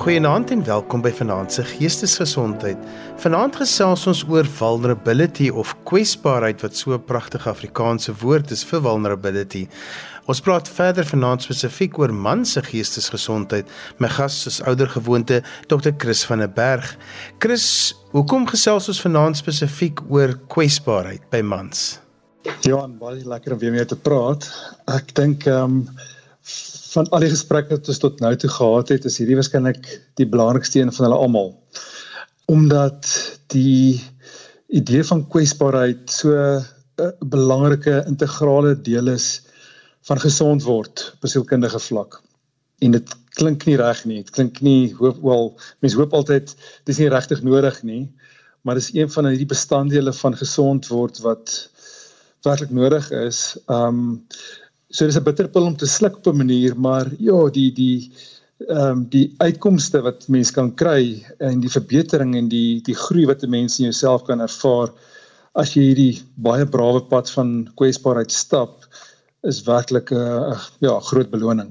Goeienaand en welkom by Vanaand se Geestesgesondheid. Vanaand gesels ons oor vulnerability of kwesbaarheid wat so 'n pragtige Afrikaanse woord is vir vulnerability. Ons praat verder vanaand spesifiek oor man se geestesgesondheid. My gas is oudergewoonte Dr. Chris van der Berg. Chris, hoekom gesels ons vanaand spesifiek oor kwesbaarheid by mans? Ja, baie lekker om weer mee te praat. Ek dink ehm um, van al die gesprekke wat ons tot nou toe gehad het, is hierdie waarskynlik die belangrikste een van hulle almal. Omdat die idee van kwesbaarheid so 'n uh, belangrike integrale deel is van gesond word op sielkundige vlak. En dit klink nie reg nie. Dit klink nie hoop wel mense hoop altyd dis nie regtig nodig nie, maar dis een van hierdie bestanddele van gesond word wat werklik nodig is. Um so dis 'n bitterpil om te sluk op 'n manier, maar ja, die die ehm um, die uitkomste wat mens kan kry en die verbetering en die die groei wat 'n mens in jouself kan ervaar as jy hierdie baie brawe pad van kwesbaarheid stap is werklik 'n uh, ja, groot beloning.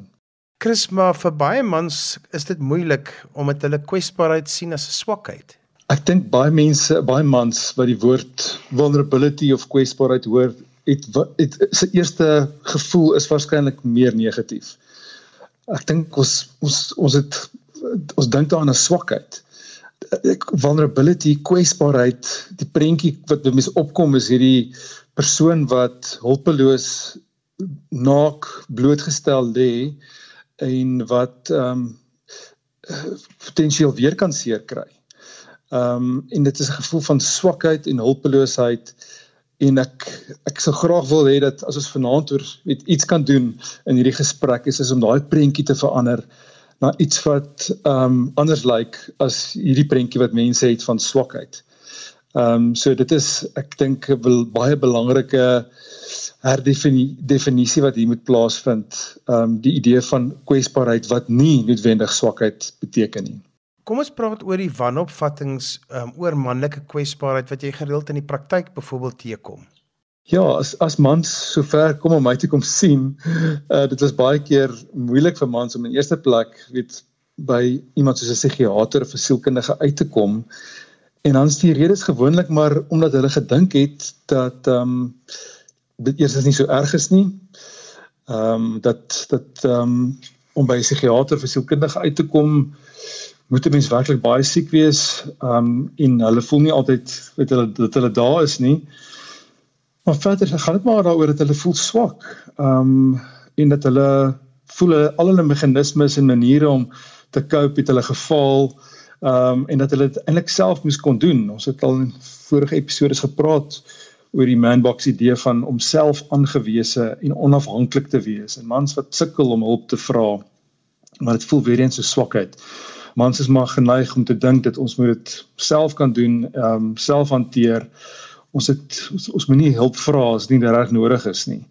Chris, maar vir baie mans is dit moeilik om dit hulle kwesbaarheid sien as 'n swakheid. Ek dink baie mense, baie mans wat die woord vulnerability of kwesbaarheid hoor, het het se eerste gevoel is waarskynlik meer negatief. Ek dink ons ons ons het ons dink daaraan as swakheid. Ek vulnerability, kwesbaarheid, die prentjie wat by mense opkom is hierdie persoon wat hulpeloos naak blootgestel lê en wat ehm um, potensieel weer kan seer kry. Ehm um, en dit is 'n gevoel van swakheid en hulpeloosheid en ek ek sou graag wil hê dat as ons vanaand oor met iets kan doen in hierdie gesprek is, is om daai prentjie te verander na iets wat ehm um, anders lyk like as hierdie prentjie wat mense het van swakheid. Ehm um, so dit is ek dink 'n baie belangrike herdefinisie wat hier moet plaasvind. Ehm um, die idee van kwesbaarheid wat nie noodwendig swakheid beteken nie. Kom ons praat oor die wanopvattinge um, oor manlike kwesbaarheid wat jy gereeld in die praktyk byvoorbeeld teekom. Ja, as as mans sover kom om my te kom sien, uh, dit was baie keer moeilik vir mans om in eerste plek weet by iemand soos 'n psigiater of 'n sielkundige uit te kom. En dan is die redes gewoonlik maar omdat hulle gedink het dat ehm um, dit eers is nie so erg is nie. Ehm um, dat dat ehm um, om by 'n psigiater of 'n sielkundige uit te kom moet 'n mens werklik baie siek wees um en hulle voel nie altyd weet hulle dat hulle daar is nie. Maar verder gaan dit maar daaroor dat hulle voel swak um en dat hulle voel hulle al hulle meganismes en maniere om te cope het hulle gefaal um en dat hulle dit eintlik self moes kon doen. Ons het al in vorige episode gepraat oor die manbox idee van om self aangewese en onafhanklik te wees en mans wat sukkel om hulp te vra maar dit voel weer eens so swakheid mans is maar geneig om te dink dat ons moet dit self kan doen, ehm um, self hanteer. Ons het ons, ons moet nie hulp vra as dit nie reg nodig is nie.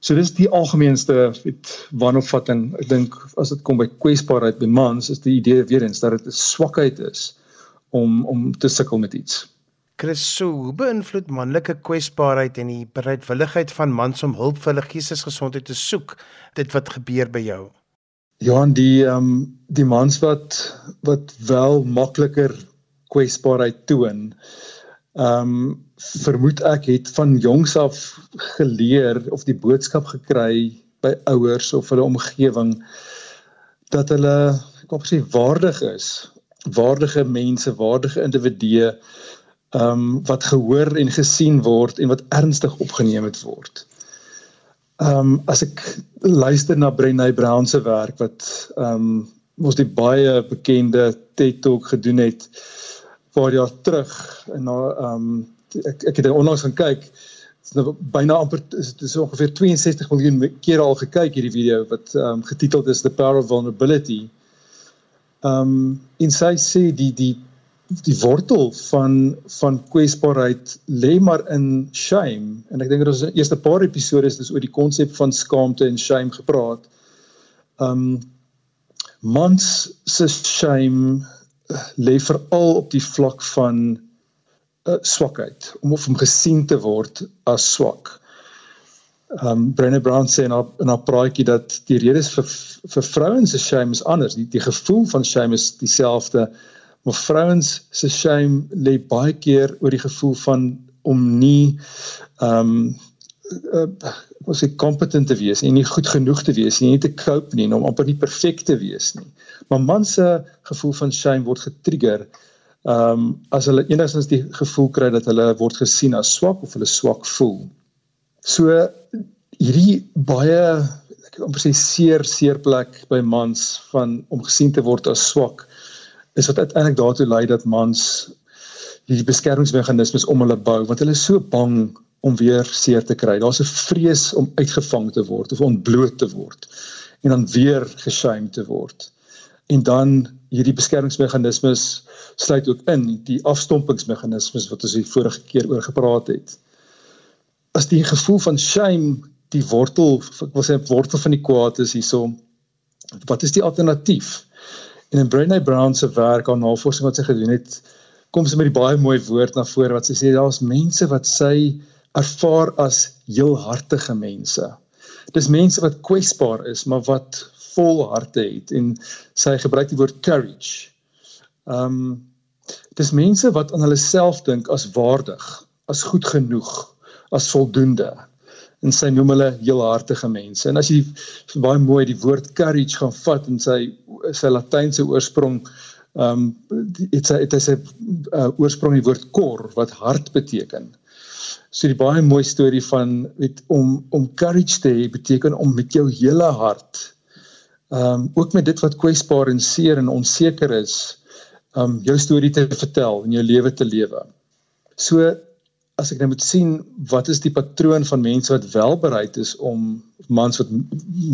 So dis die algemeenste weet wanopvatting. Ek dink as dit kom by kwesbaarheid by mans is die idee weer eens dat dit 'n swakheid is om om te sukkel met iets. Chris, so beïnvloed manlike kwesbaarheid en die bereidwilligheid van mans om hulp vir hulle geestesgesondheid te soek dit wat gebeur by jou? En die ehm um, die mans wat wat wel makliker kwesbaarheid toon. Ehm um, vermoed ek het van jongs af geleer of die boodskap gekry by ouers of hulle omgewing dat hulle kom sê waardig is, waardige mense, waardige individue ehm um, wat gehoor en gesien word en wat ernstig opgeneem word. Ehm um, as ek luister na Brené Brown se werk wat ehm um, ons die baie bekende TED Talk gedoen het paar jaar terug en na ehm um, ek ek het onlangs gaan kyk is nou byna amper is dit is ongeveer 62 miljoen keer al gekyk hierdie video wat ehm um, getiteld is The Power of Vulnerability. Ehm um, en sy sê die die die wortel van van kwesbaarheid lê maar in shame en ek dink dat ons in die eerste paar episode is oor die konsep van skaamte en shame gepraat. Um mans se shame eh, lê veral op die vlak van uh, swakheid om of om gesien te word as swak. um Brené Brown sê in haar in haar praatjie dat die redes vir vir vrouens se shame is anders. Die die gevoel van shame is dieselfde, maar vrouens se shame lê baie keer oor die gevoel van om nie um uh, was ek kompetent te wees en nie goed genoeg te wees nie, nie te cope nie, om amper nie perfek te wees nie. Maar man se gevoel van shame word getrigger um as hulle enigstens die gevoel kry dat hulle word gesien as swak of hulle swak voel. So hierdie baie ek amper sê seer seer plek by mans van om gesien te word as swak is wat uiteindelik daartoe lei dat mans hierdie beskermingsmeganismes om hulle bou want hulle is so bang om weer seer te kry. Daar's 'n vrees om uitgevang te word of ontbloot te word en dan weer geshame te word. En dan hierdie beskermingsmeganismes sluit ook in die afstompingsmeganismes wat ons hier vorige keer oor gepraat het. As die gevoel van shame die wortel, ek wil sê wortel van die kwaad is hierso, wat is die alternatief? En in Brené Brown se werk aan navorsing wat sy gedoen het, kom sy met die baie mooi woord na vore wat sy sê daar's mense wat sy ervaar as heelhartige mense. Dis mense wat kwesbaar is, maar wat vol harte het en sy gebruik die woord courage. Um dis mense wat aan hulle self dink as waardig, as goed genoeg, as voldoende. En sy noem hulle heelhartige mense. En as jy baie mooi die woord courage gaan vat in sy sy latynse oorsprong um dit sê dit is 'n uh, oorsprong die woord cor wat hart beteken. So die baie mooi storie van weet om om courage te hê beteken om met jou hele hart ehm um, ook met dit wat kwesbaar en seer en onseker is, ehm um, jou storie te vertel en jou lewe te lewe. So as ek nou moet sien wat is die patroon van mense wat wel bereid is om mans wat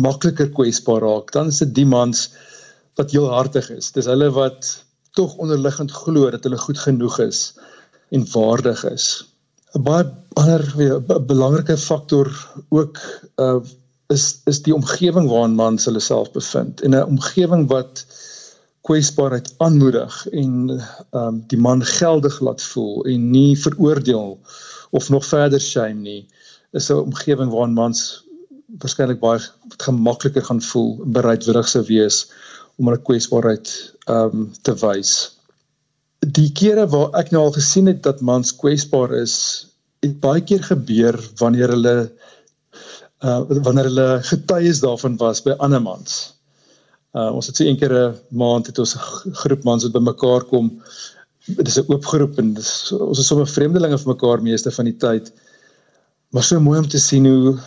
makliker kwesbaar raak, dan is dit die mans wat heel hartig is. Dis hulle wat tog onderliggend glo dat hulle goed genoeg is en waardig is. 'n baie ander belangrike faktor ook uh is is die omgewing waarin mans hulle self bevind en 'n omgewing wat kwesbaarheid aanmoedig en um die man geldig laat voel en nie veroordeel of nog verder shame nie is 'n omgewing waarin mans waarskynlik baie gemakliker gaan voel bereidwillig sou wees om hulle kwesbaarheid um te wys die kere waar ek nou al gesien het dat mans kwesbaar is, het baie keer gebeur wanneer hulle uh wanneer hulle getuies daarvan was by ander mans. Uh ons het so een keer 'n maand het ons 'n groep mans wat bymekaar kom. Dit is 'n oop groep en dis ons is sommer vreemdelinge vir mekaar meeste van die tyd. Maar so mooi om te sien hoe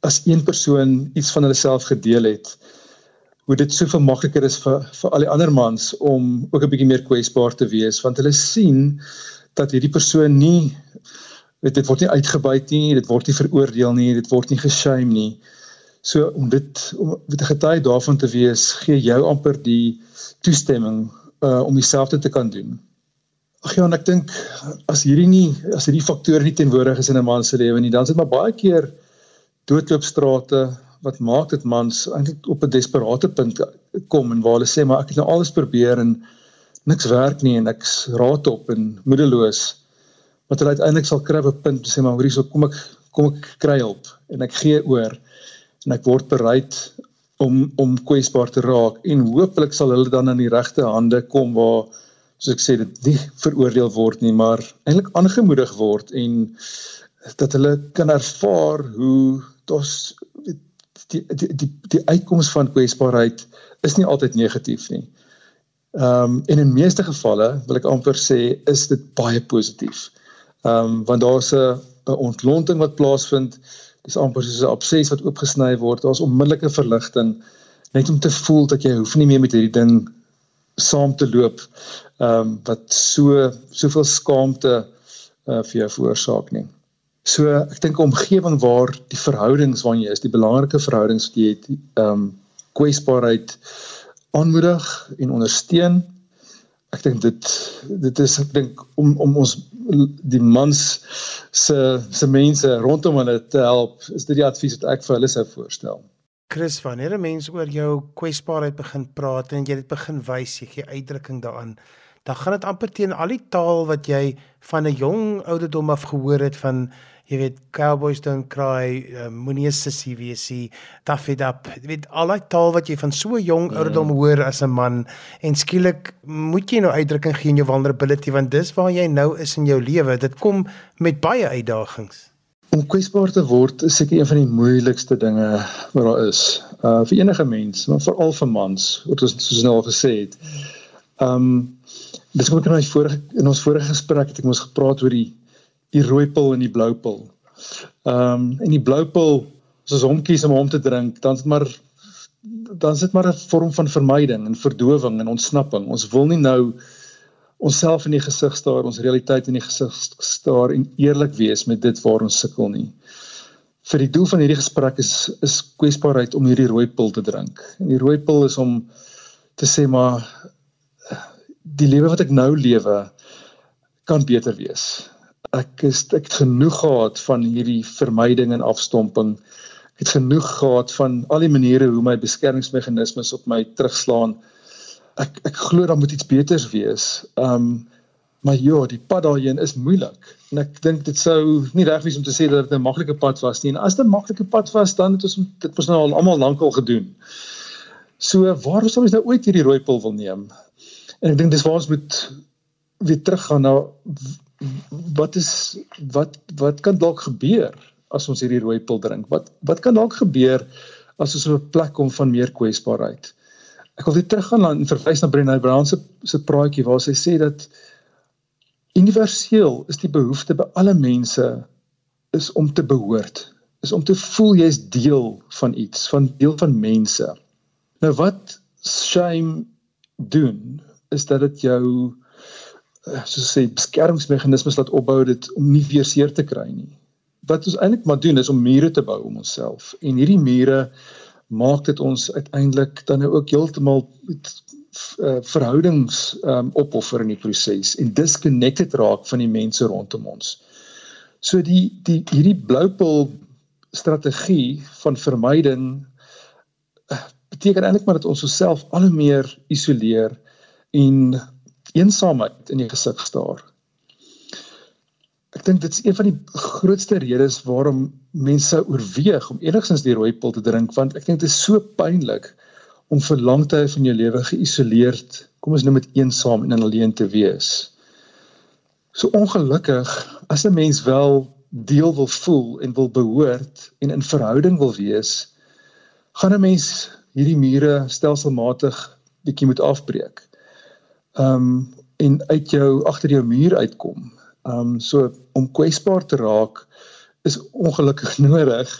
as een persoon iets van hulle self gedeel het, hoe dit soveel makliker is vir vir al die ander mans om ook 'n bietjie meer kwesbaar te wees want hulle sien dat hierdie persoon nie weet dit word nie uitgebuit nie, dit word nie veroordeel nie, dit word nie geshame nie. So om dit om 'n getuie daarvan te wees, gee jou amper die toestemming uh om dieselfde te kan doen. Ag ja, en ek dink as hierdie nie as hierdie faktore nie teenwoordig is in 'n man se lewe nie, dan is dit maar baie keer doodloopstrate wat maak dit mans eintlik op 'n desperate punt kom en waar hulle sê maar ek het nou alles probeer en niks werk nie en ek's raadop en moedeloos wat hulle uiteindelik sal kry op 'n punt sê maar hoorie so kom ek kom ek kry hulp en ek gee oor en ek word bereid om om kwesbaar te raak en hooplik sal hulle dan in die regte hande kom waar soos ek sê dit nie veroordeel word nie maar eintlik aangemoedig word en dat hulle kan ervaar hoe dit die die die die uitkoms van kwesbaarheid is nie altyd negatief nie. Ehm um, en in meeste gevalle wil ek amper sê is dit baie positief. Ehm um, want daar's 'n 'n ontlonting wat plaasvind. Dis amper soos 'n abses wat oopgesny word. Daar's onmiddellike verligting net om te voel dat jy hoef nie meer met hierdie ding saam te loop ehm um, wat so soveel skaamte uh, vir jou veroorsaak nie. So ek dink 'n omgewing waar die verhoudings waarin jy is, die belangrike verhoudings wat jy het, ehm um, kwesbaarheid aanmoedig en ondersteun. Ek dink dit dit is ek dink om om ons die mans se se mense rondom hulle te help, is dit die advies wat ek vir hulle sou voorstel. Chris, wanneer 'n mens oor jou kwesbaarheid begin praat en jy dit begin wys, jy gee uitdrukking daaraan, dan gaan dit amper teen al die taal wat jy van 'n jong ouderdom af gehoor het van jy weet cowboys don't cry uh, moenie sissie wees nie tough it up. Jy weet al die taal wat jy van so jong mm. ouderdom hoor as 'n man en skielik moet jy nou uitdrukking gee in jou vulnerability want dis waar jy nou is in jou lewe. Dit kom met baie uitdagings. Om kwesbaar te word is seker een van die moeilikste dinge wat daar is uh vir enige mens maar veral vir mans wat ons soos nou al gesê het. Um dis ook in ons vorige in ons vorige gesprek het ek mos gepraat oor die die rooi pil en die blou pil. Ehm um, en die blou pil as ons hom kies om hom te drink, dan is dit maar dan is dit maar 'n vorm van vermyding en verdowing en ontsnapping. Ons wil nie nou onsself in die gesig staar, ons realiteit in die gesig staar en eerlik wees met dit waar ons sukkel nie. Vir die doel van hierdie gesprek is is kwesbaarheid om hierdie rooi pil te drink. En die rooi pil is om te sê maar die lewe wat ek nou lewe kan beter wees ek is ek het genoeg gehad van hierdie vermyding en afstomping. Ek het genoeg gehad van al die maniere hoe my beskermingsmeganismes op my terugslaan. Ek ek glo daar moet iets beters wees. Um maar ja, die pad daarheen is moeilik. En ek dink dit sou nie reg wees om te sê dat dit 'n maklike pad was nie. En as dit 'n maklike pad was, dan het ons dit mos nou al almal lankal gedoen. So waar sou ons nou ooit hierdie rooi pil wil neem? En ek dink dis waar ons moet weer teruggaan na wat is wat wat kan dalk gebeur as ons hierdie rooi pil drink? Wat wat kan dalk gebeur as ons op 'n plek kom van meer kwesbaarheid? Ek wil weer teruggaan na verwys na Brené Brown se se praatjie waar sy sê dat universeel is die behoefte by alle mense is om te behoort, is om te voel jy's deel van iets, van deel van mense. Nou wat shame doen is dat dit jou soos sê beskermingsmeganismes laat opbou dit om nie weer seer te kry nie. Wat ons eintlik maar doen is om mure te bou om onsself. En hierdie mure maak dit ons uiteindelik dan nou ook heeltemal uh, verhoudings um, opoffer in die proses en disconnected raak van die mense rondom ons. So die die hierdie bloupil strategie van vermyding uh, beteken eintlik maar dat ons osself al hoe meer isoleer en eensaamheid in die gesig staar. Ek dink dit is een van die grootste redes waarom mense oorweeg om enigstens die rooi pil te drink want ek dink dit is so pynlik om vir lang tye van jou lewe geïsoleerd, kom ons noem dit eensaam en alleen te wees. So ongelukkig as 'n mens wel deel wil voel en wil behoort en in verhouding wil wees, gaan 'n mens hierdie mure stelselmatig bietjie moet afbreek um en uit jou agter jou muur uitkom. Um so om kwesbaar te raak is ongelukkig nodig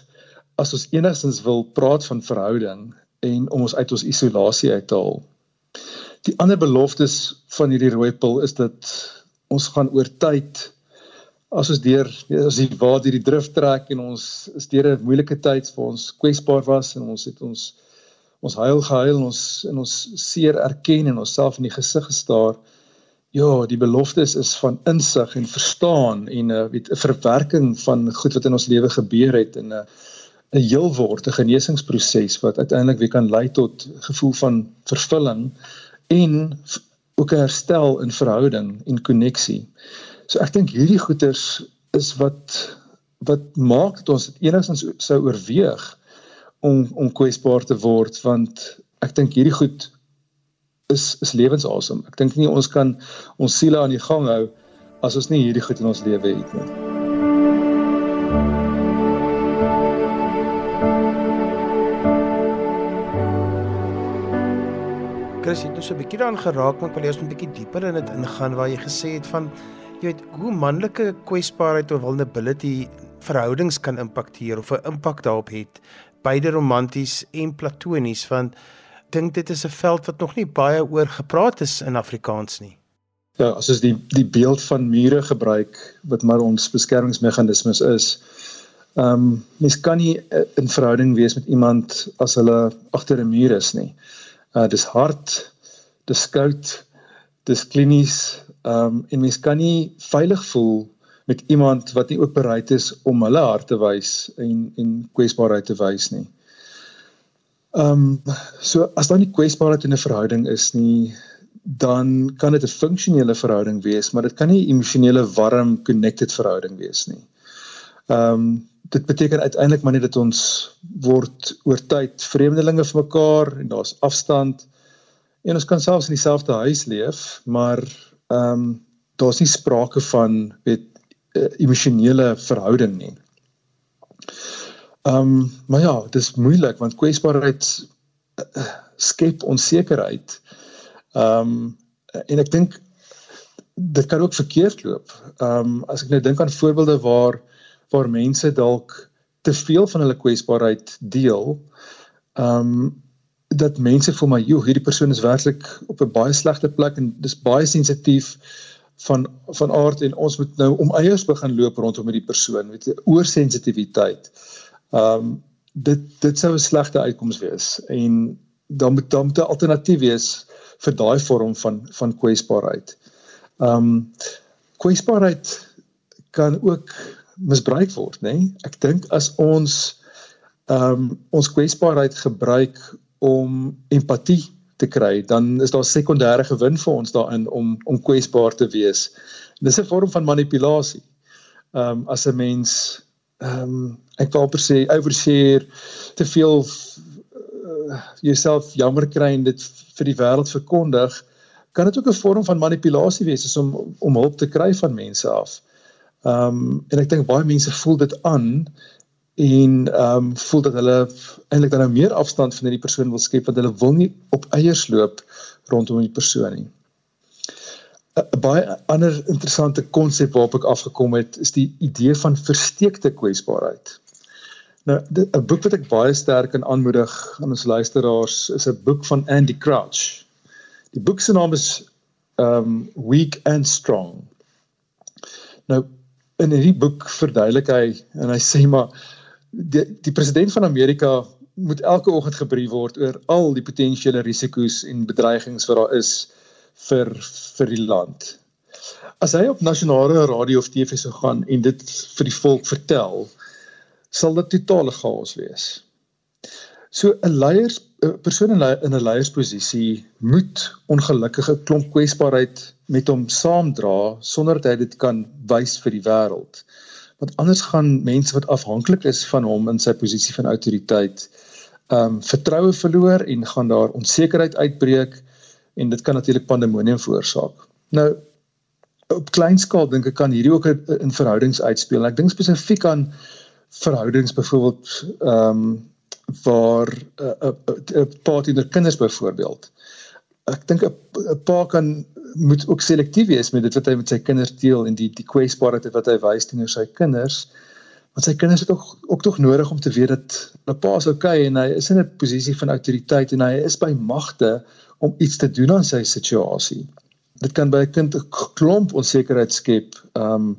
as ons enigstens wil praat van verhouding en om ons uit ons isolasie uit te haal. Die ander beloftes van hierdie rooi pil is dat ons gaan oor tyd as ons deur as die waar hierdie drif trek en ons is deur 'n moeilike tyd vir ons kwesbaar was en ons het ons ons huil gehuil en ons in ons seer erken en onsself in die gesig gestaar. Ja, die beloftes is van insig en verstaan en 'n uh, weet 'n verwerking van goed wat in ons lewe gebeur het en 'n uh, 'n heel word 'n genesingsproses wat uiteindelik weer kan lei tot gevoel van vervulling en ook 'n herstel in verhouding en koneksie. So ek dink hierdie goeters is wat wat maak dat ons dit enigstens sou oorweeg om om kwesbaar te word want ek dink hierdie goed is is lewensasem. Ek dink nie ons kan ons siele aan die gang hou as ons nie hierdie goed in ons lewe het nie. Chris het nou so 'n bietjie daaraan geraak, maar ek wil eers 'n bietjie dieper in dit ingaan waar jy gesê het van jy weet hoe manlike kwesbaarheid of vulnerability verhoudings kan impakteer of 'n impak daarop het beide romanties en platonies want dink dit is 'n veld wat nog nie baie oor gepraat is in Afrikaans nie. Ja, as ons die die beeld van mure gebruik wat maar ons beskermingsmeganismes is. Ehm um, mens kan nie eh, in verhouding wees met iemand as hulle agter 'n muur is nie. Uh dis hard, dis koud, dis klinies, ehm um, en mens kan nie veilig voel met iemand wat nie ook bereid is om hulle hart te wys en en kwesbaarheid te wys nie. Ehm um, so as daar nie kwesbaarheid in 'n verhouding is nie, dan kan dit 'n funksionele verhouding wees, maar dit kan nie 'n emosionele warm connected verhouding wees nie. Ehm um, dit beteken uiteindelik maar net dat ons word oor tyd vreemdelinge vir mekaar en daar's afstand en ons kan selfs in dieselfde huis leef, maar ehm um, daar's nie sprake van weet emosionele verhouding nie. Ehm um, maar ja, dit is moeilik want kwesbaarheid uh, skep onsekerheid. Ehm um, en ek dink dit kan ook verkeerd loop. Ehm um, as ek nou dink aan voorbeelde waar waar mense dalk te veel van hulle kwesbaarheid deel. Ehm um, dat mense voel maar joh, hierdie persoon is werklik op 'n baie slegte plek en dis baie sensitief van van aard en ons moet nou om eiers begin loop rondom hierdie persoon, weet jy, oorsensitiwiteit. Ehm um, dit dit sou 'n slegte uitkoms wees en dan moet dan 'n alternatief wees vir daai vorm van van kwesbaarheid. Ehm um, kwesbaarheid kan ook misbruik word, nê? Nee? Ek dink as ons ehm um, ons kwesbaarheid gebruik om empatie te kry, dan is daar sekondêre gewin vir ons daarin om om kwesbaar te wees. Dis 'n vorm van manipulasie. Ehm um, as 'n mens ehm um, ek wil per se overshare te veel uh, jouself jammer kry en dit vir die wêreld verkondig, kan dit ook 'n vorm van manipulasie wees om om hulp te kry van mense af. Ehm um, en ek dink baie mense voel dit aan en ehm um, voel dat hulle eintlik dan nou meer afstand van hierdie persoon wil skep want hulle wil nie op eiers loop rondom die persoon nie. 'n Baie ander interessante konsep waarop ek afgekom het is die idee van versteekte kwesbaarheid. Nou 'n boek wat ek baie sterk kan aanmoedig aan ons luisteraars is 'n boek van Andy Crouch. Die boek se naam is um Weak and Strong. Nou in hierdie boek verduidelik hy en hy sê maar die die president van Amerika moet elke oggend gebrief word oor al die potensiële risiko's en bedreigings wat daar is vir vir die land. As hy op nasionale radio of TV sou gaan en dit vir die volk vertel, sal dit totale chaos wees. So 'n leiers 'n persoon in 'n leiersposisie moet ongelukkige klomp kwesbaarheid met hom saamdra sonder dat hy dit kan wys vir die wêreld. Want anders gaan mense wat afhanklik is van hom in sy posisie van autoriteit, ehm um, vertroue verloor en gaan daar onsekerheid uitbreek en dit kan natuurlik pandemonium veroorsaak. Nou op klein skaal dink ek kan hierdie ook in verhoudings uitspeel. Ek dink spesifiek aan verhoudings byvoorbeeld ehm um, waar 'n uh, 'n uh, uh, pa teenoor kinders byvoorbeeld. Ek dink 'n pa kan moet ook selektief wees met dit wat hy met sy kinders deel en die die kwesbaarheid wat hy wys teenoor sy kinders. Want sy kinders het ook ook tog nodig om te weet dat 'n pa is okay en hy is in 'n posisie van autoriteit en hy is by magte om iets te doen aan sy situasie. Dit kan by 'n kind 'n klomp onsekerheid skep, ehm um,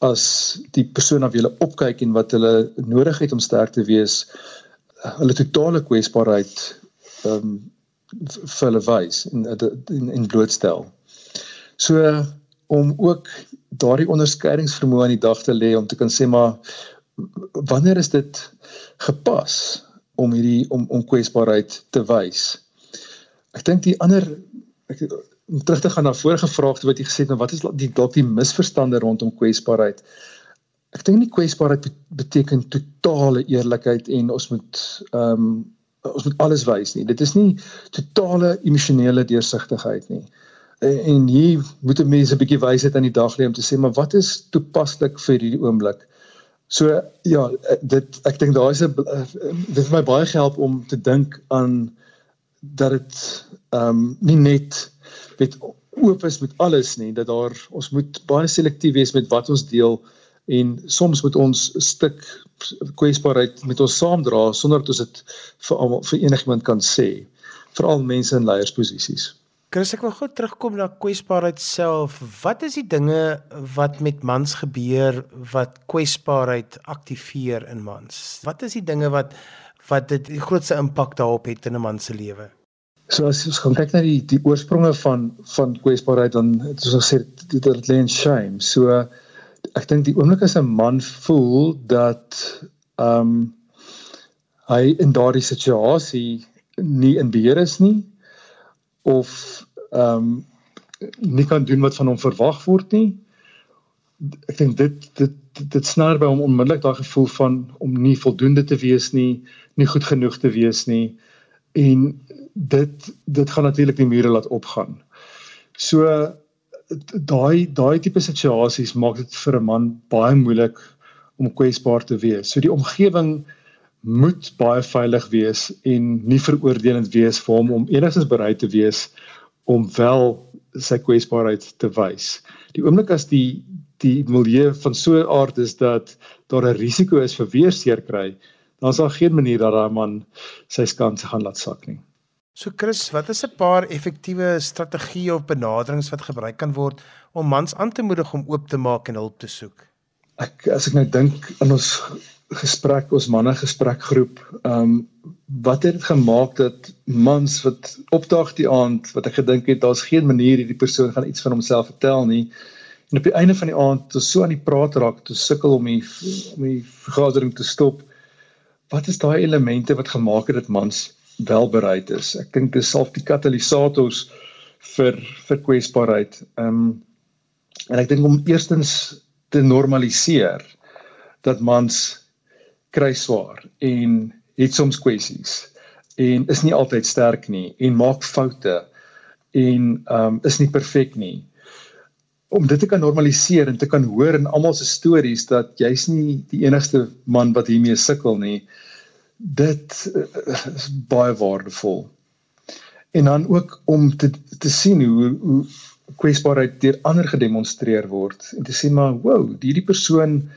as die persoon na wie hulle opkyk en wat hulle nodig het om sterk te wees, hulle totale kwesbaarheid ehm um, vir hulle wys en in in blootstel. So om ook daardie onderskeidingsvermoë aan die dag te lê om te kan sê maar wanneer is dit gepas om hierdie om om kwesbaarheid te wys. Ek dink die ander ek om terug te gaan na vorige vraag wat jy gesê het, nou wat is die dalk die misverstande rondom kwesbaarheid? Ek dink nie kwesbaarheid beteken totale eerlikheid en ons moet ehm um, ons moet alles wys nie. Dit is nie totale emosionele deursigtigheid nie en hier moet mense 'n bietjie wysheid aan die dag lê om te sê maar wat is toepaslik vir hierdie oomblik. So ja, dit ek dink daar is 'n dit het my baie gehelp om te dink aan dat dit ehm um, nie net met oop is met alles nie, dat daar ons moet baie selektief wees met wat ons deel en soms moet ons 'n stuk kwesbaarheid met ons saamdra sonder dat ons dit vir almal vir enigiemand kan sê, veral mense in leiersposisies. Chris, ek wil gou terugkom na kwesbaarheid self. Wat is die dinge wat met mans gebeur wat kwesbaarheid aktiveer in mans? Wat is die dinge wat wat dit die grootste impak daarop het in 'n man se lewe? So as ons gaan kyk na die die oorspronge van van kwesbaarheid dan het ons gesê dit dit lê in shame. So ek dink die oomblik as 'n man voel dat ehm um, hy in daardie situasie nie in beheer is nie of ehm um, nie kan doen wat van hom verwag word nie. Ek dink dit dit dit snaar by hom onmiddellik daai gevoel van om nie voldoende te wees nie, nie goed genoeg te wees nie en dit dit gaan natuurlik die mure laat opgaan. So daai daai tipe situasies maak dit vir 'n man baie moeilik om kwesbaar te wees. So die omgewing moet baie veilig wees en nie veroordelend wees vir hom om enigstens bereid te wees om wel sy kwesbaarheid te wys. Die oomblik as die die milieu van so 'n aard is dat daar 'n risiko is vir weer seer kry, dan is daar geen manier dat daai man sy skans gaan laat sak nie. So Chris, wat is 'n paar effektiewe strategieë of benaderings wat gebruik kan word om mans aan te moedig om oop te maak en hulp te soek? Ek as ek nou dink aan ons gesprek, ons manne gesprekgroep, ehm um, wat het dit gemaak dat mans wat opdaag die aand wat ek gedink het daar's geen manier hierdie persoon gaan iets van homself vertel nie. En op die einde van die aand, toe so aan die praat raak, toe sukkel om die om die vergadering te stop. Wat is daai elemente wat gemaak het dat mans wel bereid is. Ek dink dis self die katalisators vir vir kwesbaarheid. Ehm um, en ek dink om eerstens te normaliseer dat mans kry swaar en het soms kwessies en is nie altyd sterk nie en maak foute en ehm um, is nie perfek nie. Om dit te kan normaliseer en te kan hoor in almal se stories dat jy's nie die enigste man wat hiermee sukkel nie dit uh, is baie waardevol. En dan ook om te te sien hoe hoe kwesbaarheid deur ander gedemonstreer word en te sien maar wow, hierdie persoon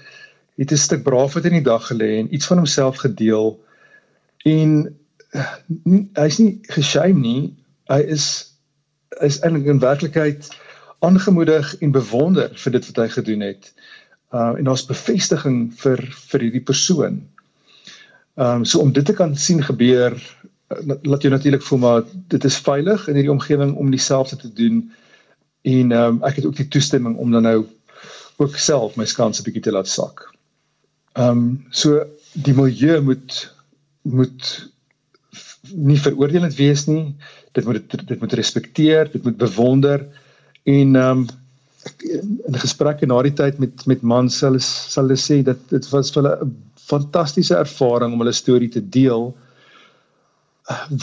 het 'n stuk braafheid in die dag gelê en iets van homself gedeel en uh, hy's nie geshame nie. Hy is is eintlik in werklikheid aangemoedig en bewonder vir dit wat hy gedoen het. Uh en daar's bevestiging vir vir hierdie persoon. Ehm um, so om dit te kan sien gebeur eh, laat jou natuurlik voel maar dit is veilig in hierdie omgewing om dieselfde te doen en ehm um, ek het ook die toestemming om dan nou ook self my skans 'n bietjie te laat sak. Ehm um, so die milieu moet moet nie veroordelend wees nie. Dit moet dit, dit moet respekteer, dit moet bewonder en ehm um, in gesprekke na die tyd met met mans sal sal hulle sê dat dit was vir hulle 'n fantastiese ervaring om hulle storie te deel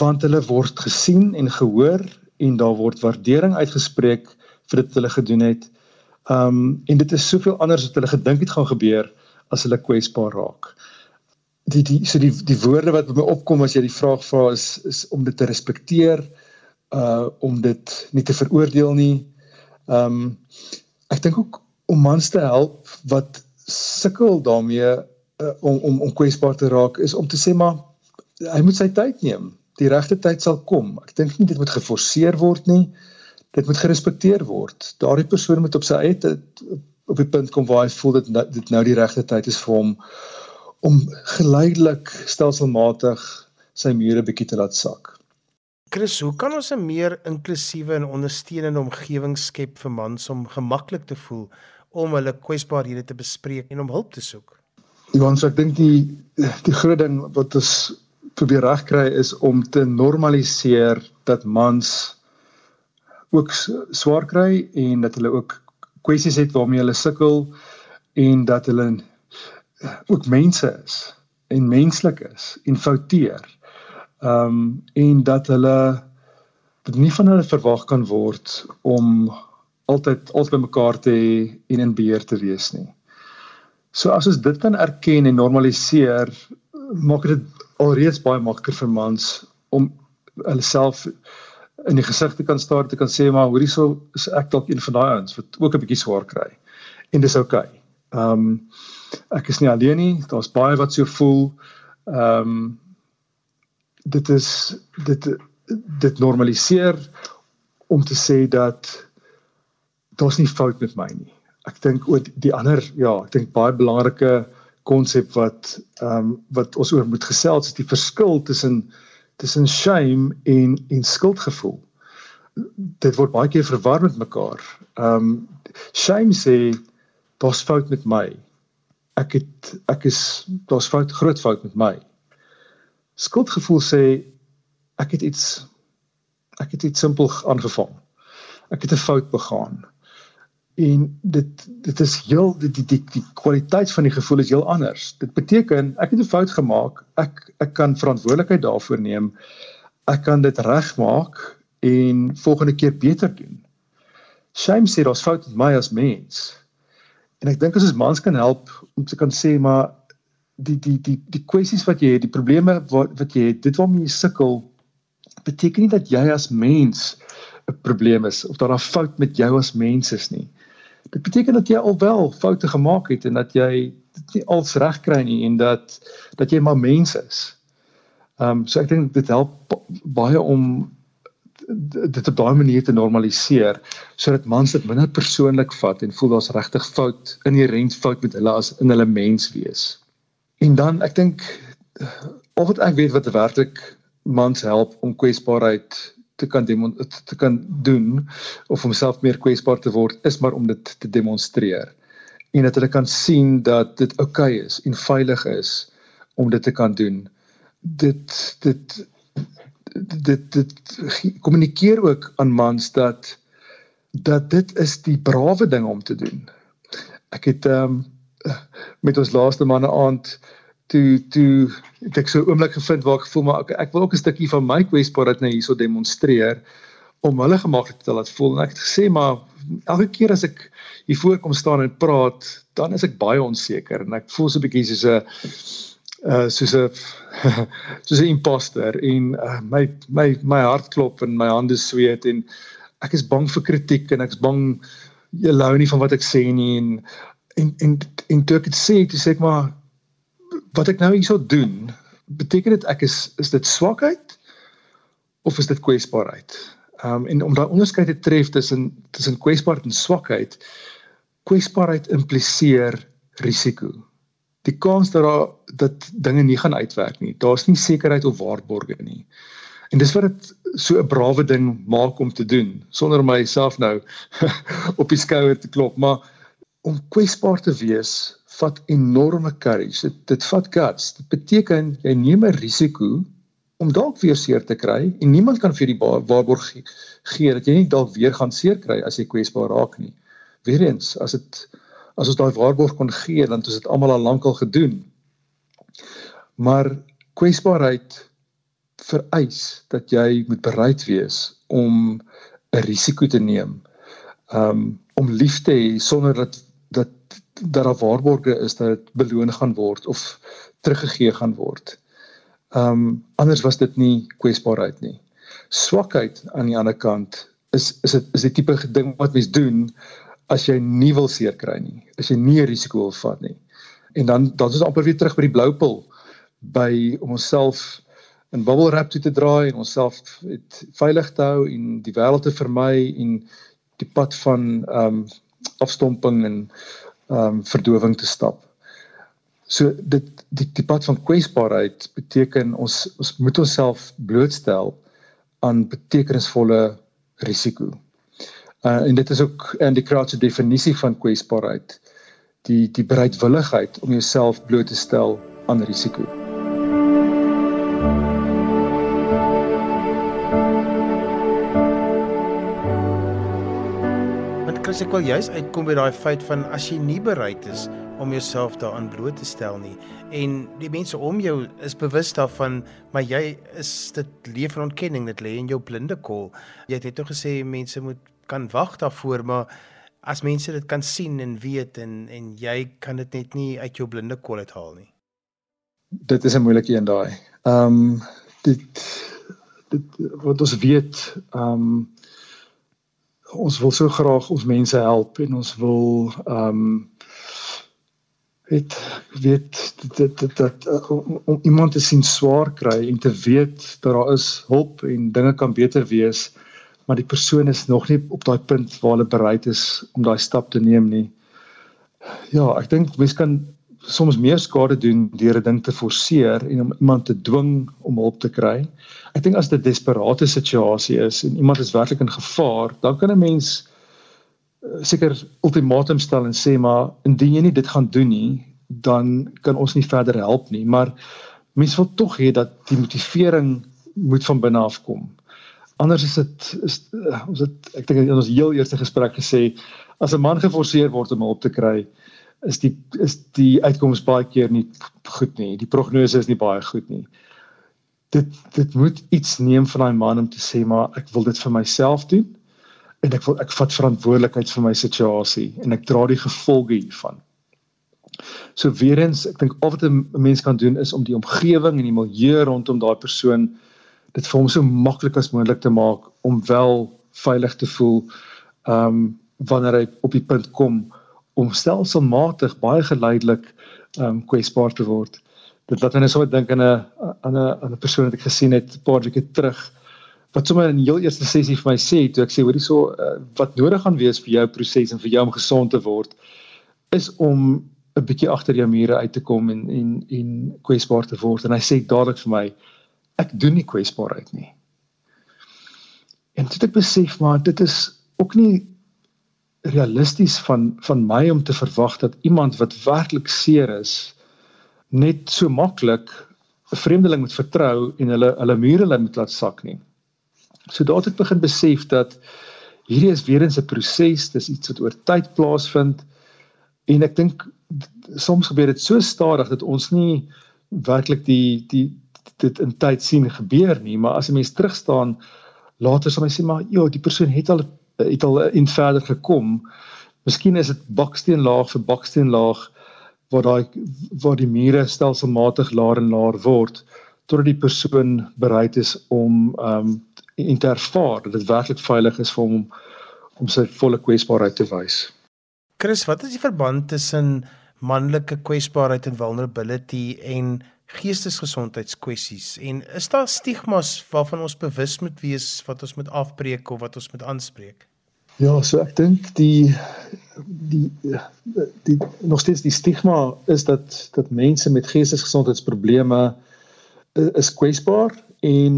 want hulle word gesien en gehoor en daar word waardering uitgespreek vir dit wat hulle gedoen het. Um en dit is soveel anders wat hulle gedink het gaan gebeur as hulle kwesbaar raak. Die die so die die woorde wat by my opkom as jy die vraag vra is is om dit te respekteer uh om dit nie te veroordeel nie. Um ek dink ook om mans te help wat sukkel daarmee uh, om om om kwesbaar te raak is om te sê maar hy moet sy tyd neem. Die regte tyd sal kom. Ek dink nie dit moet geforseer word nie. Dit moet gerespekteer word. Daardie persoon moet op sy eie tyd op die punt kom waar hy voel dat dit nou die regte tyd is vir hom om geleidelik stelselmatig sy mure bietjie te laat sak. Chris, hoe kan ons 'n meer inklusiewe en ondersteunende omgewing skep vir mans om gemaklik te voel om hulle kwesbaarhede te bespreek en om hulp te soek? Johan, so ek dink die die groot ding wat ons probeer regkry is om te normaliseer dat mans ook swaar kry en dat hulle ook kwessies het waarmee hulle sukkel en dat hulle ook mense is en menslik is en fouteer. Ehm um, en dat hulle dit nie van hulle verwag kan word om altyd altyd by mekaar te hê en in beheer te wees nie. So as ons dit kan erken en normaliseer, maak dit alreeds baie makliker vir mans om hulle self in die gesig te kan staar te kan sê maar hoorie so is ek dalk een van daai ouens wat ook 'n bietjie swaar kry. En dis oukei. Okay. Ehm um, ek is nie alleen nie, daar's baie wat so voel. Ehm um, dit is dit dit normaliseer om te sê dat daar's nie fout met my nie ek dink ook die ander ja, ek dink baie belangrike konsep wat ehm um, wat ons oor moet gesels is die verskil tussen tussen shame en en skuldgevoel. Dit word baie keer verwar met mekaar. Ehm um, shame sê daar's fout met my. Ek het ek is daar's fout groot fout met my. Skuldgevoel sê ek het iets ek het iets simpel aangevang. ek het 'n fout begaan. En dit dit is heel die die die, die kwaliteit van die gevoel is heel anders. Dit beteken ek het 'n fout gemaak. Ek ek kan verantwoordelikheid daarvoor neem. Ek kan dit regmaak en volgende keer beter doen. Shame sê daar's foute met my as mens. En ek dink as ons mans kan help om te kan sê maar die die die die kwessies wat jy het, die probleme wat wat jy het, dit waarmee jy sukkel beteken nie dat jy as mens 'n probleem is of dat daar 'n fout met jou as mens is nie. Dit beteken dat jy alwel foute gemaak het en dat jy dit nie als reg kry nie en dat dat jy maar mens is. Ehm um, so ek dink dit help baie om dit op daai manier te normaliseer sodat mans dit minder persoonlik vat en voel daar's regtig fout inherënt fout met hulle as in hulle mens wees. En dan ek dink of ek weet wat werklik mans help om kwesbaarheid te kan te kan doen of om self meer kwesbaar te word is maar om dit te demonstreer en dat hulle kan sien dat dit oukei okay is en veilig is om dit te kan doen. Dit dit dit dit kommunikeer ook aan mans dat dat dit is die brawe ding om te doen. Ek het ehm um, met ons laaste manne aand toe toe het ek so 'n oomblik gevind waar ek gevoel maar ek, ek wil ook 'n stukkie van my kwesbaarheid nou hierso demonstreer om hulle gemaklik te laat voel. En ek het gesê maar elke keer as ek hier voor kom staan en praat dan is ek baie onseker en ek voel so 'n bietjie soos 'n uh soos 'n soos 'n imposter en uh, my my my hart klop en my hande sweet en ek is bang vir kritiek en ek's bang jy lou nie van wat ek sê nie en en en, en toe ek dit sê toe sê ek maar wat ek nou hierso doen beteken dit ek is is dit swakheid of is dit kwesbaarheid um en om daai onderskeid te tref tussen tussen kwesbaarheid en swakheid kwesbaarheid impliseer risiko die kans dat daar dat dinge nie gaan uitwerk nie. Daar's nie sekerheid of waarborge nie. En dis wat dit so 'n brawe ding maak om te doen sonder myself nou op die skouer te klop, maar om kwesbaar te wees vat enorme courage. Dit dit vat guts. Dit beteken jy neem 'n risiko om dalk weer seer te kry en niemand kan vir die waarborg gee dat jy nie dalk weer gaan seer kry as jy kwesbaar raak nie. Weerens, as dit as ons daai waarborg kon gee dan het ons dit almal al lankal gedoen. Maar kwesbaarheid vereis dat jy moet bereid wees om 'n risiko te neem. Um om lief te hê sonder dat dat dat daar waarborge is dat dit beloon gaan word of teruggegee gaan word. Um anders was dit nie kwesbaarheid nie. Swakheid aan die ander kant is is dit is die tipe ding wat mens doen as jy nie wil seer kry nie, as jy nie 'n risiko wil vat nie. En dan dan is ons amper weer terug by die blou pil by om onsself in bubble wrap te draai en onsself veilig te hou en die wêreld te vermy en die pad van ehm um, afstomping en ehm um, verdowing te stap. So dit die die pad van kwesbaarheid beteken ons ons moet onsself blootstel aan betekenisvolle risiko. Uh, en dit is ook in die kraatse definisie van kwesbaarheid die die bereidwilligheid om jouself bloot te stel aan risiko. Kry ek wel juis uitkom by daai feit van as jy nie bereid is om jouself daaraan bloot te stel nie en die mense om jou is bewus daarvan maar jy is dit leef in ontkenning dit lê in jou blinde kol jy het net gesê mense moet kan wag daarvoor, maar as mense dit kan sien en weet en en jy kan dit net nie uit jou blinde kol uithaal nie. Dit is 'n moeilike een daai. Ehm um, dit dit wat ons weet, ehm um, ons wil so graag ons mense help en ons wil ehm um, weet weet dit dit dat om, om iemand te sien swaar kry en te weet dat daar is hulp en dinge kan beter wees maar die persoon is nog nie op daai punt waar hulle bereid is om daai stap te neem nie. Ja, ek dink mens kan soms meer skade doen deur 'n ding te forceer en om iemand te dwing om hulp te kry. Ek dink as dit 'n desperate situasie is en iemand is werklik in gevaar, dan kan 'n mens eh, seker ultimatum stel en sê maar indien jy nie dit gaan doen nie, dan kan ons nie verder help nie, maar mens wil tog hê dat die motivering moet van binne af kom anders is dit is uh, ons het ek dink in ons heel eerste gesprek gesê as 'n man geforseer word om hulp te kry is die is die uitkoms baie keer nie goed nie. Die prognose is nie baie goed nie. Dit dit moet iets neem van daai man om te sê maar ek wil dit vir myself doen en ek wil ek vat verantwoordelikheid vir my situasie en ek dra die gevolge hiervan. So weer eens, ek dink al wat 'n mens kan doen is om die omgewing en die milieu rondom daai persoon dit vir hom so maklik as moontlik te maak om wel veilig te voel. Ehm um, wanneer hy op die punt kom om stelselmatig baie geleidelik ehm um, kwesbaar te word. Dit laat my net so dink aan 'n aan 'n aan 'n persoon wat ek gesien het 'n paar weke terug wat sommer in die heel eerste sessie vir my sê toe ek sê hoorie so uh, wat nodig gaan wees vir jou proses en vir jou om gesond te word is om 'n bietjie agter jou mure uit te kom en en en kwesbaar te word en hy sê dadelik vir my ek doen nie kwesbaarheid nie. En dit ek besef maar dit is ook nie realisties van van my om te verwag dat iemand wat werklik seer is net so maklik 'n vreemdeling moet vertrou en hulle hulle mure hulle moet laat sak nie. So daad ek begin besef dat hierdie is weer 'n proses, dis iets wat oor tyd plaasvind en ek dink soms gebeur dit so stadig dat ons nie werklik die die dit in tyd sien gebeur nie, maar as 'n mens terug staan later sal jy sê maar ja, die persoon het al het al in verder gekom. Miskien is dit baksteen laag vir baksteen laag waar daai waar die mure stelselmatig laer en laer word totdat die persoon bereid is om ehm um, en te ervaar dat dit werklik veilig is vir hom om sy volle kwesbaarheid te wys. Chris, wat is die verband tussen manlike kwesbaarheid en vulnerability en geestesgesondheidskwessies en is daar stigmas waarvan ons bewus moet wees wat ons moet afbreek of wat ons moet aanspreek? Ja, so ek dink die die die, nog steeds die stigma is dat dat mense met geestesgesondheidsprobleme is kwesbaar en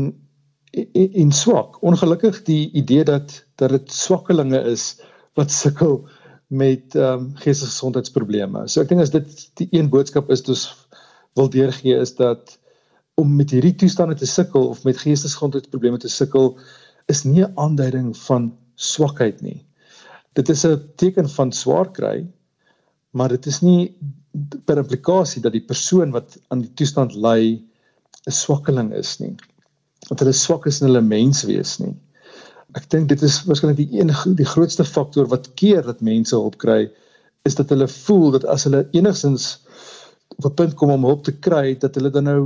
en, en swak. Ongelukkig die idee dat dat dit swakkelinge is wat sukkel met ehm um, geestesgesondheidsprobleme. So ek dink as dit die een boodskap is wat ons wil deurgee is dat om met hierdie toestande te sukkel of met geestesgesondheidsprobleme te sukkel is nie 'n aanduiding van swakheid nie. Dit is 'n teken van swaar kry, maar dit is nie per implikasie dat die persoon wat aan die toestand ly 'n swakkeling is nie. Dat hulle swak is in hulle menswees nie ek dink dit is waarskynlik die een die grootste faktor wat keer dat mense hulp kry is dat hulle voel dat as hulle enigstens op 'n punt kom om hulp te kry dat hulle dan nou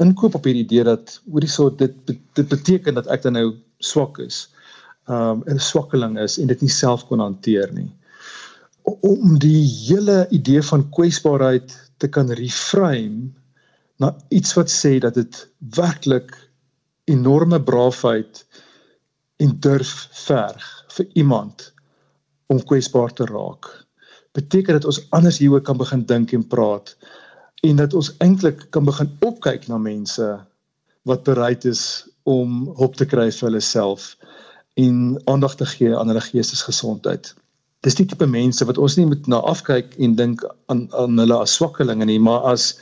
inkoop op hierdie idee dat hoorie so dit dit beteken dat ek dan nou swak is. Um 'n swakkeling is en dit nie self kon hanteer nie. Om die hele idee van kwesbaarheid te kan reframe na iets wat sê dat dit werklik enorme braafheid en durf verg vir iemand om kwesbaar te raak. Beteken dat ons anders hieroor kan begin dink en praat en dat ons eintlik kan begin opkyk na mense wat bereid is om hulp te kry vir hulle self en aandag te gee aan hulle geestesgesondheid. Dis die tipe mense wat ons nie moet na afkyk en dink aan aan hulle as swakkelinge nie, maar as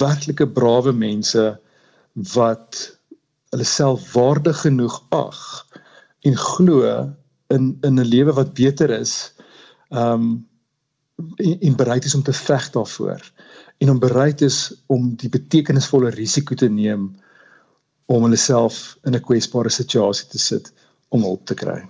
werklike brawe mense wat hulle self waardig genoeg ag en glo in in 'n lewe wat beter is um en, en bereid is om te veg daarvoor en om bereid is om die betekenisvolle risiko te neem om hulle self in 'n kwesbare situasie te sit om hulp te kry.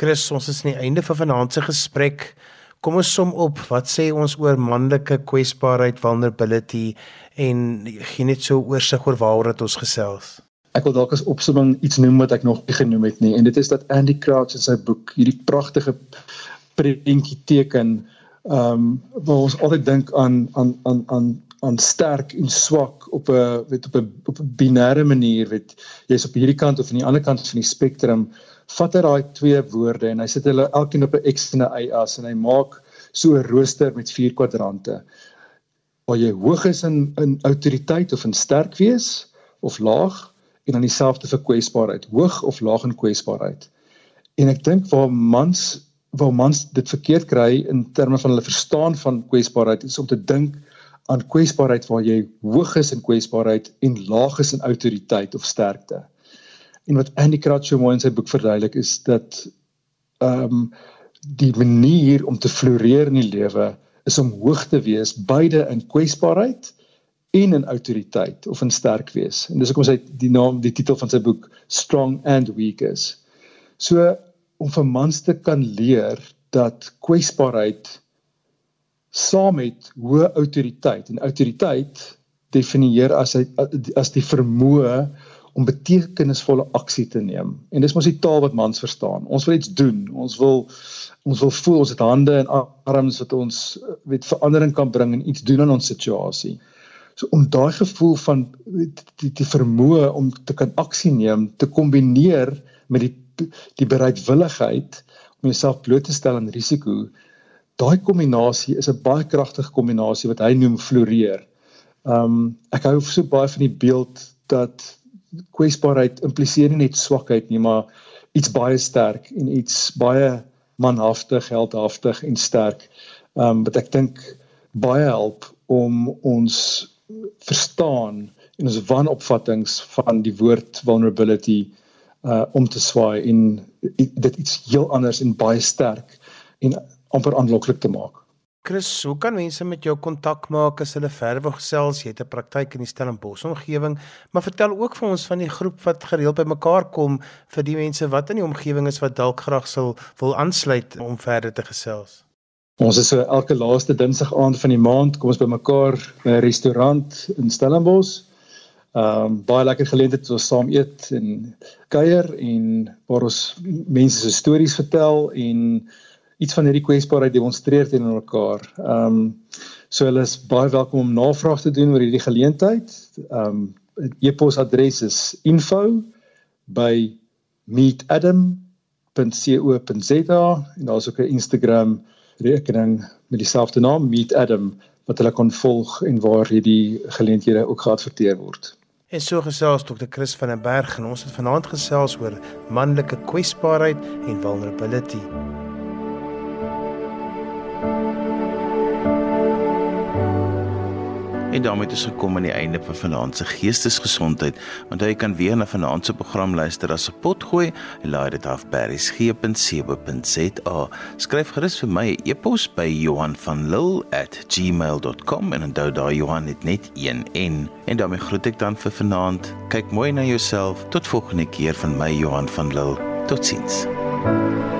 Chris, ons is aan die einde van vanaand se gesprek. Kom ons som op, wat sê ons oor manlike kwesbaarheid, vulnerability en gee net so oorsig oor waaroor dit ons gesels ek wil dalk as opsomming iets noem wat ek nog nie genoem het nie en dit is dat Andy Crouch in sy boek hierdie pragtige prentjie teken ehm um, waar ons altyd dink aan aan aan aan aan sterk en swak op 'n weet op 'n op 'n binêre manier weet jy's op hierdie kant of aan die ander kant van die spektrum vat hy daai twee woorde en hy sit hulle elkeen op 'n x en 'n y as en hy maak so 'n rooster met vier kwadrante waar jy hoog is in in autoriteit of in sterk wees of laag en dan dieselfde vir kwesbaarheid, hoog of laag in kwesbaarheid. En ek dink waar mans waar mans dit verkeerd kry in terme van hulle verstaan van kwesbaarheid is om te dink aan kwesbaarheid waar jy hoog is in kwesbaarheid en laag is in autoriteit of sterkte. En wat Andy Crouch so mooi in sy boek verduidelik is dat ehm um, die manier om te floreer in die lewe is om hoog te wees beide in kwesbaarheid en in autoriteit of in sterk wees. En dis hoekom sy die naam die titel van sy boek Strong and Weak is. So om vir mans te kan leer dat kwesbaarheid saam met hoë autoriteit en autoriteit definieer as hy as die vermoë om betekenisvolle aksie te neem. En dis mos die taal wat mans verstaan. Ons wil iets doen. Ons wil ons wil voel ons het hande en arms wat ons weet verandering kan bring en iets doen aan ons situasie. So om daai gevoel van die die vermoë om te kan aksie neem te kombineer met die die bereidwilligheid om jouself bloot te stel aan risiko. Daai kombinasie is 'n baie kragtige kombinasie wat hy noem floreer. Um ek hou so baie van die beeld dat kwesbaarheid impliseer nie net swakheid nie, maar iets baie sterk en iets baie manhaftig, heldhaftig en sterk. Um wat ek dink baie help om ons verstaan en ons wanopvattinge van die woord vulnerability uh om te swaai en dit iets heel anders en baie sterk en amper aanloklik te maak. Chris, hoe kan mense met jou kontak maak as hulle wil gesels? Jy het 'n praktyk in die Stellenbosch omgewing, maar vertel ook vir ons van die groep wat gereeld bymekaar kom vir die mense wat in die omgewing is wat dalk graag sal wil aansluit om verder te gesels. Ons is so elke laaste Dinsdag aand van die maand kom ons bymekaar by 'n restaurant in Stellenbosch. Ehm um, baie lekker geleenthede om saam eet en kuier en waar ons mense se stories vertel en iets van hierdie kwesbaarheid demonstreer teenoor mekaar. Ehm um, so hulle is baie welkom om navraag te doen oor hierdie geleentheid. Ehm um, e-posadres is info@meetadam.co.za en daar's ook 'n Instagram rekening met dieselfde naam meetadam wat hulle kan volg en waar hierdie geleenthede ook geadverteer word. En so gesels Dr. Chris van den Berg en ons het vanaand gesels oor manlike kwesbaarheid en vulnerability. En daarmee het ons gekom aan die einde van vanaand se geestesgesondheid. Onthou jy kan weer na vanaand se program luister as 'n potgooi. Laai dit af by resgep.co.za. Skryf gerus vir my 'n e e-pos by Johan van Lille@gmail.com en onthou daai Johan het net een N. En daarmee groet ek dan vir vanaand. Kyk mooi na jouself. Tot volgende keer van my Johan van Lille. Totsiens. thank you